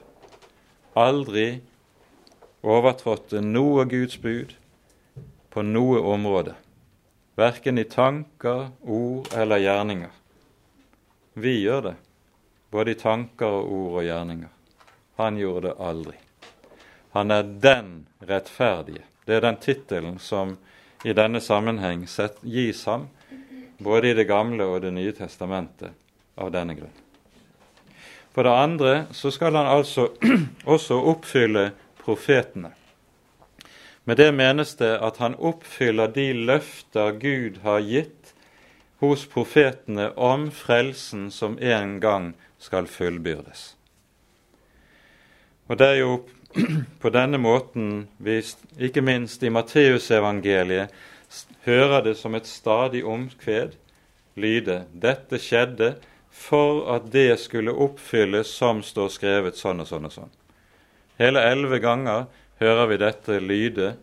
aldri overtrådte noe Guds bud på noe område, verken i tanker, ord eller gjerninger. Vi gjør det, både i tanker og ord og gjerninger. Han gjorde det aldri. Han er den rettferdige. Det er den tittelen som i denne sammenheng gis ham, både i Det gamle og Det nye testamentet, av denne grunn. For det andre så skal han altså også oppfylle profetene. Med det menes det at han oppfyller de løfter Gud har gitt hos profetene om frelsen som en gang skal fullbyrdes. Og Det er jo på denne måten ikke minst i Matteusevangeliet, hører det som et stadig omkved lyde dette skjedde for at det skulle oppfylles som står skrevet sånn og sånn og sånn. Hele elleve ganger hører vi dette lyde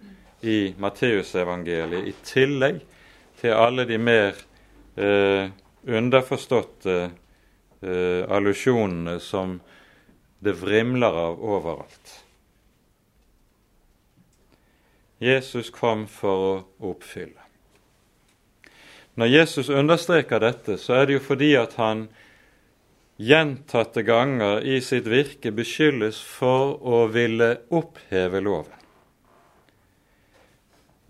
i Matteusevangeliet, i tillegg til alle de mer eh, underforståtte eh, allusjonene som det vrimler av overalt. Jesus kom for å oppfylle. Når Jesus understreker dette, så er det jo fordi at han gjentatte ganger i sitt virke beskyldes for å ville oppheve loven.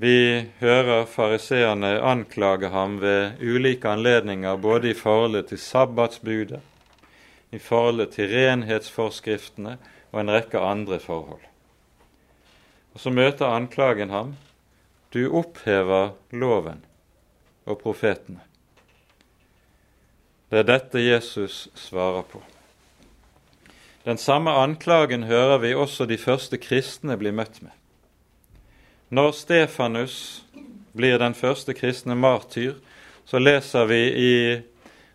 Vi hører fariseerne anklage ham ved ulike anledninger, både i forholdet til sabbatsbudet, i forholdet til renhetsforskriftene og en rekke andre forhold. Så møter anklagen ham du opphever loven og profetene. Det er dette Jesus svarer på. Den samme anklagen hører vi også de første kristne bli møtt med. Når Stefanus blir den første kristne martyr, så leser vi i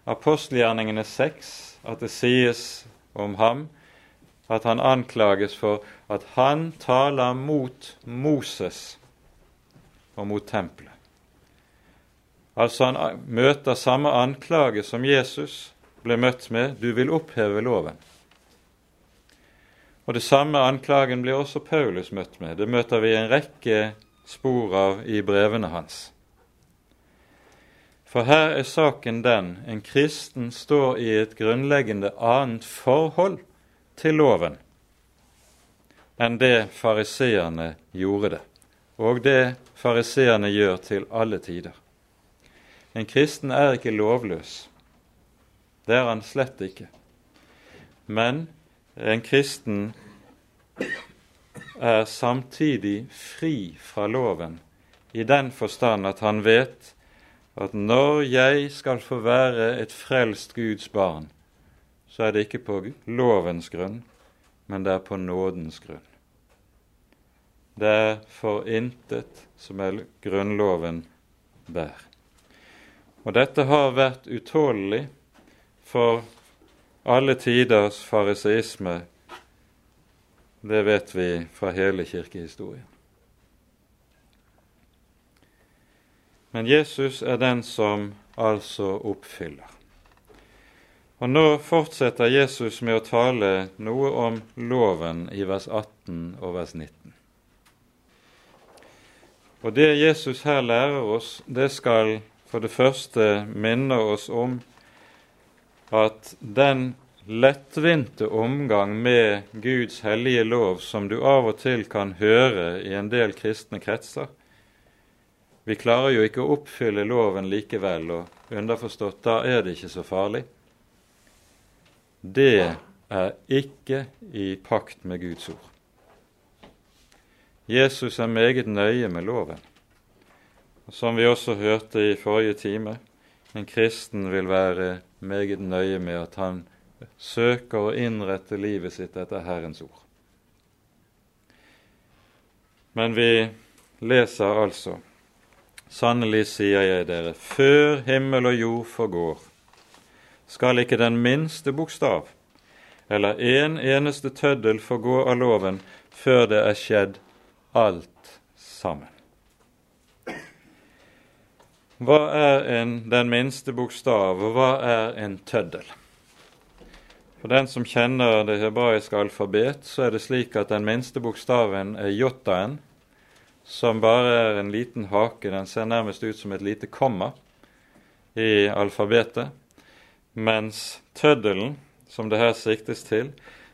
apostelgjerningene 6 at det sies om ham at han anklages for at han taler mot Moses og mot tempelet. Altså han møter samme anklage som Jesus ble møtt med du vil oppheve loven. Og Det samme anklagen blir også Paulus møtt med. Det møter vi en rekke spor av i brevene hans. For her er saken den en kristen står i et grunnleggende annet forhold til loven enn det fariseerne gjorde det, og det fariseerne gjør til alle tider. En kristen er ikke lovløs. Det er han slett ikke. Men en kristen er samtidig fri fra loven i den forstand at han vet at når jeg skal få være et frelst Guds barn, så er det ikke på lovens grunn, men det er på nådens grunn. Det er for intet som er grunnloven bær. Og dette har vært utålelig for alle tiders fariseisme. Det vet vi fra hele kirkehistorien. Men Jesus er den som altså oppfyller. Og Nå fortsetter Jesus med å tale noe om loven i vers 18 og vers 19. Og Det Jesus her lærer oss, det skal for det første minne oss om at den lettvinte omgang med Guds hellige lov som du av og til kan høre i en del kristne kretser Vi klarer jo ikke å oppfylle loven likevel, og underforstått da er det ikke så farlig. Det er ikke i pakt med Guds ord. Jesus er meget nøye med loven. Som vi også hørte i forrige time, en kristen vil være meget nøye med at han søker å innrette livet sitt etter Herrens ord. Men vi leser altså Sannelig sier jeg dere, før himmel og jord forgår, skal ikke den minste bokstav eller en eneste tøddel få gå av loven før det er skjedd alt sammen. Hva er en, den minste bokstav, og hva er en tøddel? For den som kjenner det hebraiske alfabet, så er det slik at den minste bokstaven er jotaen, som bare er en liten hake. Den ser nærmest ut som et lite komma i alfabetet. Mens tøddelen, som det her siktes til,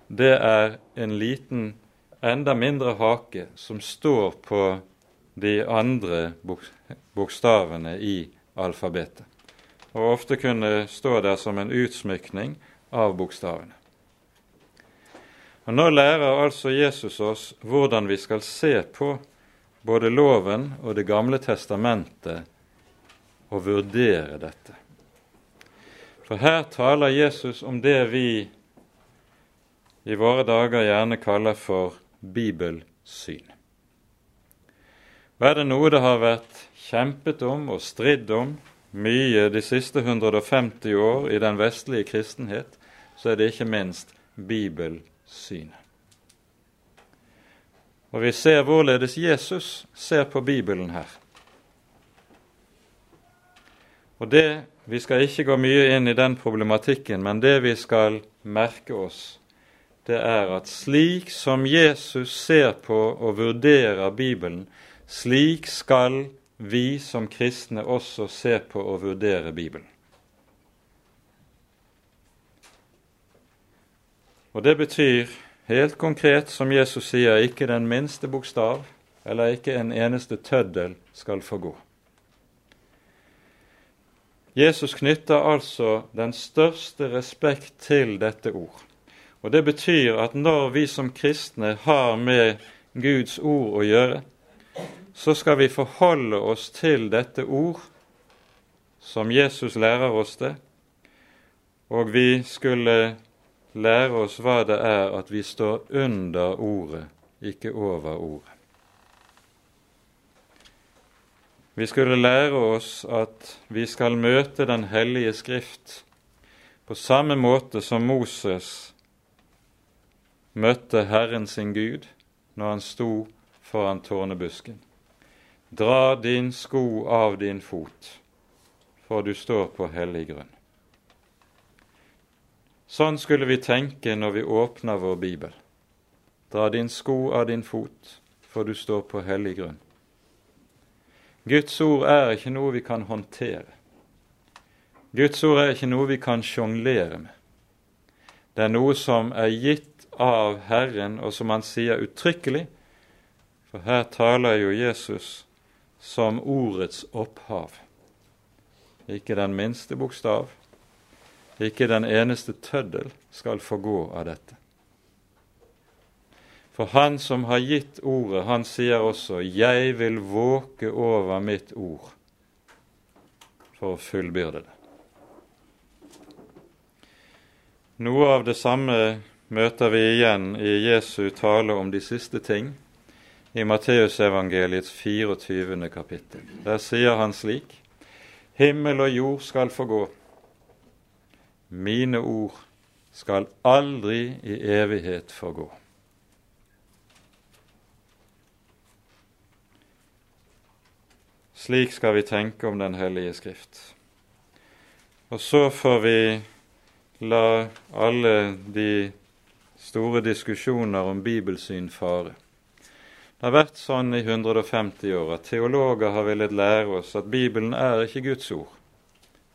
det er en liten, enda mindre hake som står på de andre bokstavene i alfabetet, og ofte kunne stå der som en utsmykning av bokstavene. Og Nå lærer altså Jesus oss hvordan vi skal se på både loven og Det gamle testamentet og vurdere dette. For her taler Jesus om det vi i våre dager gjerne kaller for bibelsyn. Og er det noe det har vært kjempet om og stridd om mye de siste 150 år i den vestlige kristenhet, så er det ikke minst bibelsynet. Og vi ser hvorledes Jesus ser på Bibelen her. Og det, Vi skal ikke gå mye inn i den problematikken, men det vi skal merke oss, det er at slik som Jesus ser på og vurderer Bibelen, slik skal vi som kristne også se på og vurdere Bibelen. Og Det betyr helt konkret, som Jesus sier, ikke den minste bokstav eller ikke en eneste tøddel skal få gå. Jesus knytter altså den største respekt til dette ord. Og Det betyr at når vi som kristne har med Guds ord å gjøre, så skal vi forholde oss til dette ord som Jesus lærer oss det, og vi skulle lære oss hva det er at vi står under ordet, ikke over ordet. Vi skulle lære oss at vi skal møte Den hellige Skrift på samme måte som Moses møtte Herren sin Gud når han sto foran tårnebusken. Dra din sko av din fot, for du står på hellig grunn. Sånn skulle vi tenke når vi åpner vår bibel. Dra din sko av din fot, for du står på hellig grunn. Guds ord er ikke noe vi kan håndtere. Guds ord er ikke noe vi kan sjonglere med. Det er noe som er gitt av Herren, og som han sier uttrykkelig, for her taler jo Jesus som ordets opphav. Ikke den minste bokstav, ikke den eneste tøddel skal få gå av dette. For Han som har gitt ordet, han sier også 'Jeg vil våke over mitt ord' for å fullbyrde det. Noe av det samme møter vi igjen i Jesu tale om de siste ting i Matteusevangeliets 24. kapittel. Der sier han slik.: Himmel og jord skal forgå. Mine ord skal aldri i evighet forgå. Slik skal vi tenke om Den hellige Skrift. Og så får vi la alle de store diskusjoner om bibelsyn fare. Det har vært sånn i 150 år at teologer har villet lære oss at Bibelen er ikke Guds ord,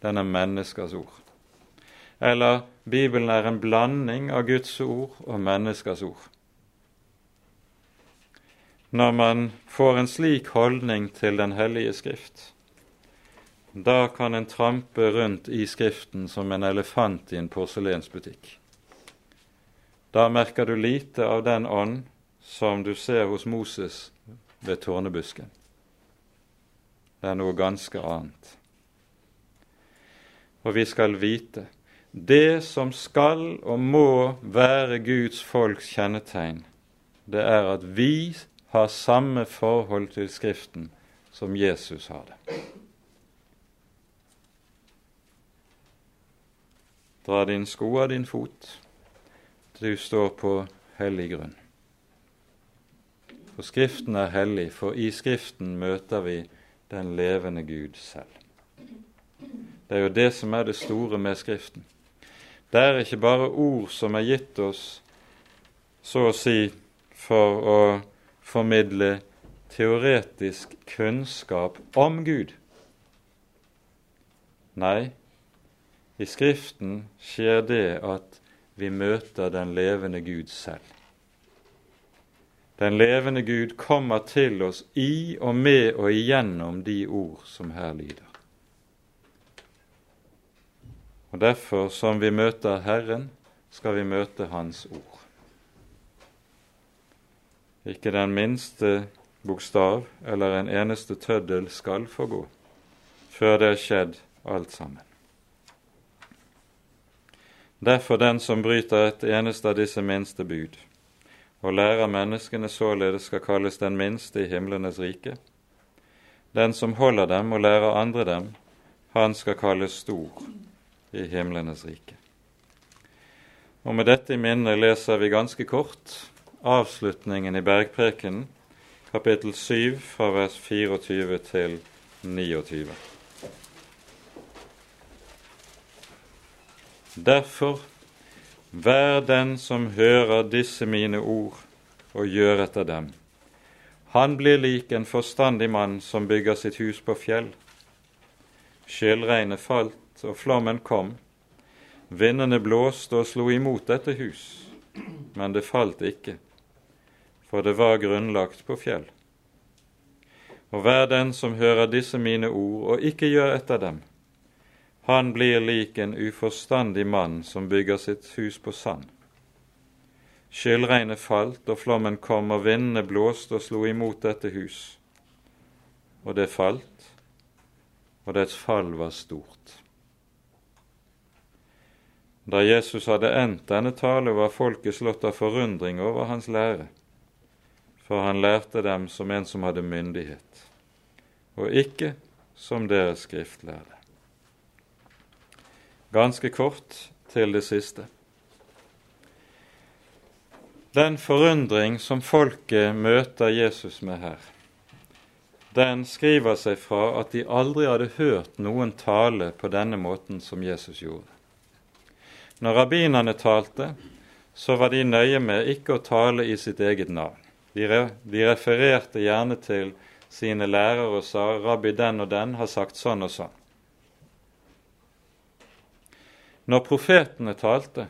den er menneskers ord. Eller Bibelen er en blanding av Guds ord og menneskers ord. Når man får en slik holdning til Den hellige Skrift, da kan en trampe rundt i Skriften som en elefant i en porselensbutikk. Da merker du lite av den ånd som du ser hos Moses ved tårnebusken. Det er noe ganske annet. Og vi skal vite det som skal og må være Guds folks kjennetegn, det er at vi har samme forhold til Skriften som Jesus har det. Dra din sko av din fot du står på hellig grunn. For Skriften er hellig, for i Skriften møter vi den levende Gud selv. Det er jo det som er det store med Skriften. Det er ikke bare ord som er gitt oss, så å si, for å formidle teoretisk kunnskap om Gud. Nei, i Skriften skjer det at vi møter den levende Gud selv. Den levende Gud kommer til oss i og med og igjennom de ord som her lyder. Og Derfor, som vi møter Herren, skal vi møte Hans ord. Ikke den minste bokstav eller en eneste tøddel skal få gå før det er skjedd alt sammen. Derfor den som bryter et eneste av disse minste bud, og lærer menneskene således skal kalles den minste i himlenes rike. Den som holder dem og lærer andre dem, han skal kalles stor i himlenes rike. Og Med dette i minne leser vi ganske kort avslutningen i Bergprekenen, kapittel 7, fra vers 24 til 29. Derfor, vær den som hører disse mine ord og gjør etter dem. Han blir lik en forstandig mann som bygger sitt hus på fjell. Skjellregnet falt, og flommen kom. Vindene blåste og slo imot dette hus, men det falt ikke, for det var grunnlagt på fjell. Og hver den som hører disse mine ord og ikke gjør etter dem, han blir lik en uforstandig mann som bygger sitt hus på sand. Skyldregnet falt, og flommen kom, og vindene blåste og slo imot dette hus. Og det falt, og dets fall var stort. Da Jesus hadde endt denne tale, var folket slått av forundring over hans lære, for han lærte dem som en som hadde myndighet, og ikke som deres skriftlærde. Ganske kort til det siste. Den forundring som folket møter Jesus med her, den skriver seg fra at de aldri hadde hørt noen tale på denne måten som Jesus gjorde. Når rabbinerne talte, så var de nøye med ikke å tale i sitt eget navn. De, re, de refererte gjerne til sine lærere og sa 'Rabbi den og den har sagt sånn og sånn'. Når profetene talte,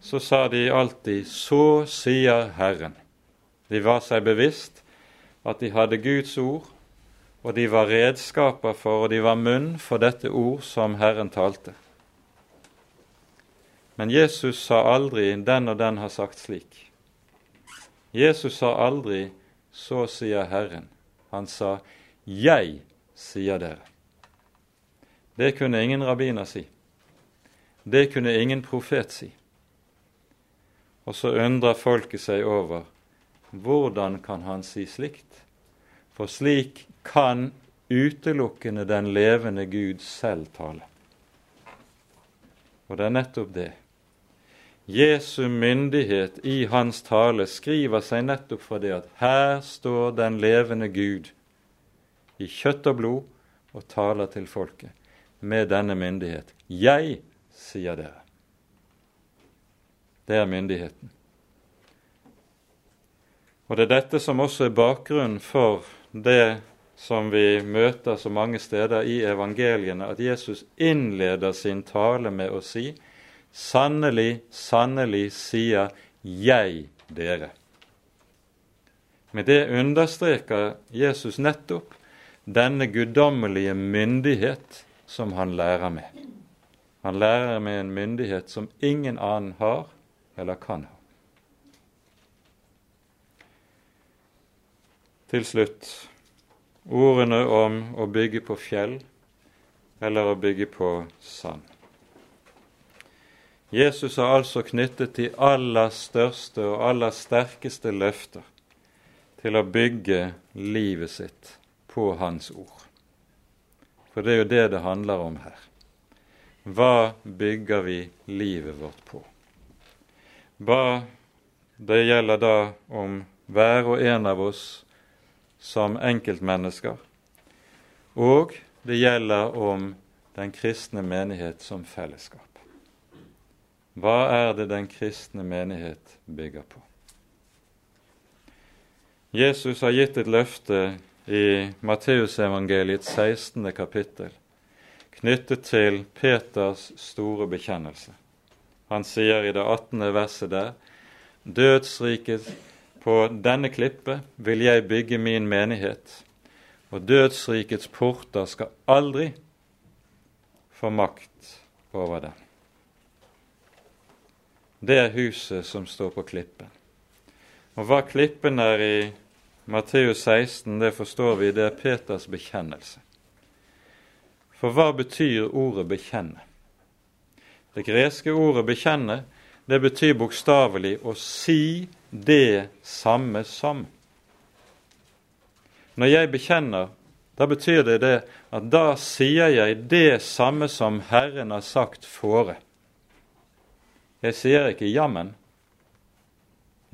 så sa de alltid 'Så sier Herren'. De var seg bevisst at de hadde Guds ord, og de var redskaper for, og de var munn for dette ord som Herren talte. Men Jesus sa aldri 'den og den har sagt slik'. Jesus sa aldri 'så sier Herren'. Han sa 'jeg sier dere'. Det kunne ingen rabbiner si. Det kunne ingen profet si. Og så undrer folket seg over hvordan kan han si slikt? For slik kan utelukkende den levende Gud selv tale. Og det er nettopp det. Jesu myndighet i hans tale skriver seg nettopp fra det at her står den levende Gud i kjøtt og blod og taler til folket med denne myndighet. Jeg sier dere. Det er myndigheten. Og det er dette som også er bakgrunnen for det som vi møter så mange steder i evangeliene, at Jesus innleder sin tale med å si Sannelig, sannelig sier jeg dere. Med det understreker Jesus nettopp denne guddommelige myndighet som han lærer med. Han lærer med en myndighet som ingen annen har eller kan ha. Til slutt ordene om å bygge på fjell eller å bygge på sand. Jesus har altså knyttet de aller største og aller sterkeste løfter til å bygge livet sitt på Hans ord. For det er jo det det handler om her. Hva bygger vi livet vårt på? Hva det gjelder da om hver og en av oss som enkeltmennesker, og det gjelder om den kristne menighet som fellesskap. Hva er det den kristne menighet bygger på? Jesus har gitt et løfte i Matteusevangeliets 16. kapittel knyttet til Peters store bekjennelse. Han sier i det 18. verset der Dødsriket på denne klippe vil jeg bygge min menighet, og dødsrikets porter skal aldri få makt over den. Det er huset som står på klippen. Og hva klippen er i Matteus 16, det forstår vi, det er Peters bekjennelse. For hva betyr ordet 'bekjenne'? Det greske ordet 'bekjenne' det betyr bokstavelig å si det samme som. Når jeg bekjenner, da betyr det det at da sier jeg det samme som Herren har sagt fore. Jeg sier ikke jammen,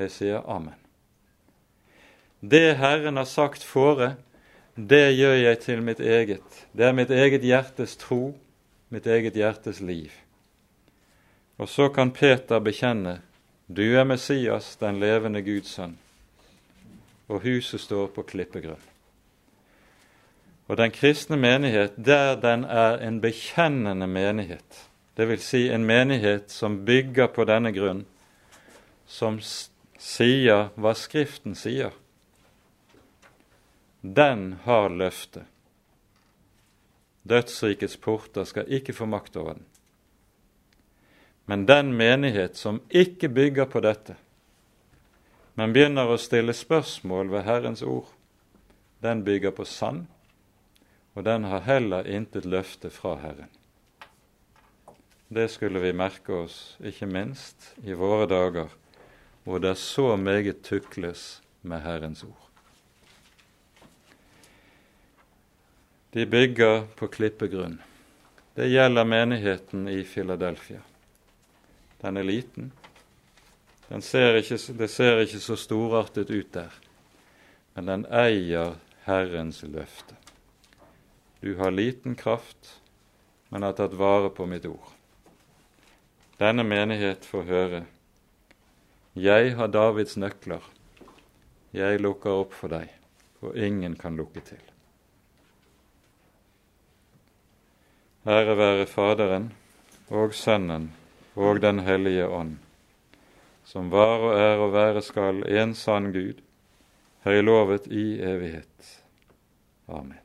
jeg sier amen. Det Herren har sagt fore, det gjør jeg til mitt eget. Det er mitt eget hjertes tro, mitt eget hjertes liv. Og så kan Peter bekjenne du er Messias, den levende Guds sønn, og huset står på klippegrunn. Og den kristne menighet, der den er en bekjennende menighet, dvs. Si en menighet som bygger på denne grunn, som sier hva Skriften sier, den har løftet. Dødsrikets porter skal ikke få makt over den. Men den menighet som ikke bygger på dette, men begynner å stille spørsmål ved Herrens ord, den bygger på sand, og den har heller intet løfte fra Herren. Det skulle vi merke oss, ikke minst i våre dager, hvor det så meget tukles med Herrens ord. De bygger på klippegrunn. Det gjelder menigheten i Filadelfia. Den er liten. Den ser ikke, det ser ikke så storartet ut der, men den eier Herrens løfte. Du har liten kraft, men har tatt vare på mitt ord. Denne menighet får høre. Jeg har Davids nøkler. Jeg lukker opp for deg, og ingen kan lukke til. Ære være Faderen og Sønnen og Den hellige ånd, som var og er og være skal en sann Gud, høylovet i evighet. Amen.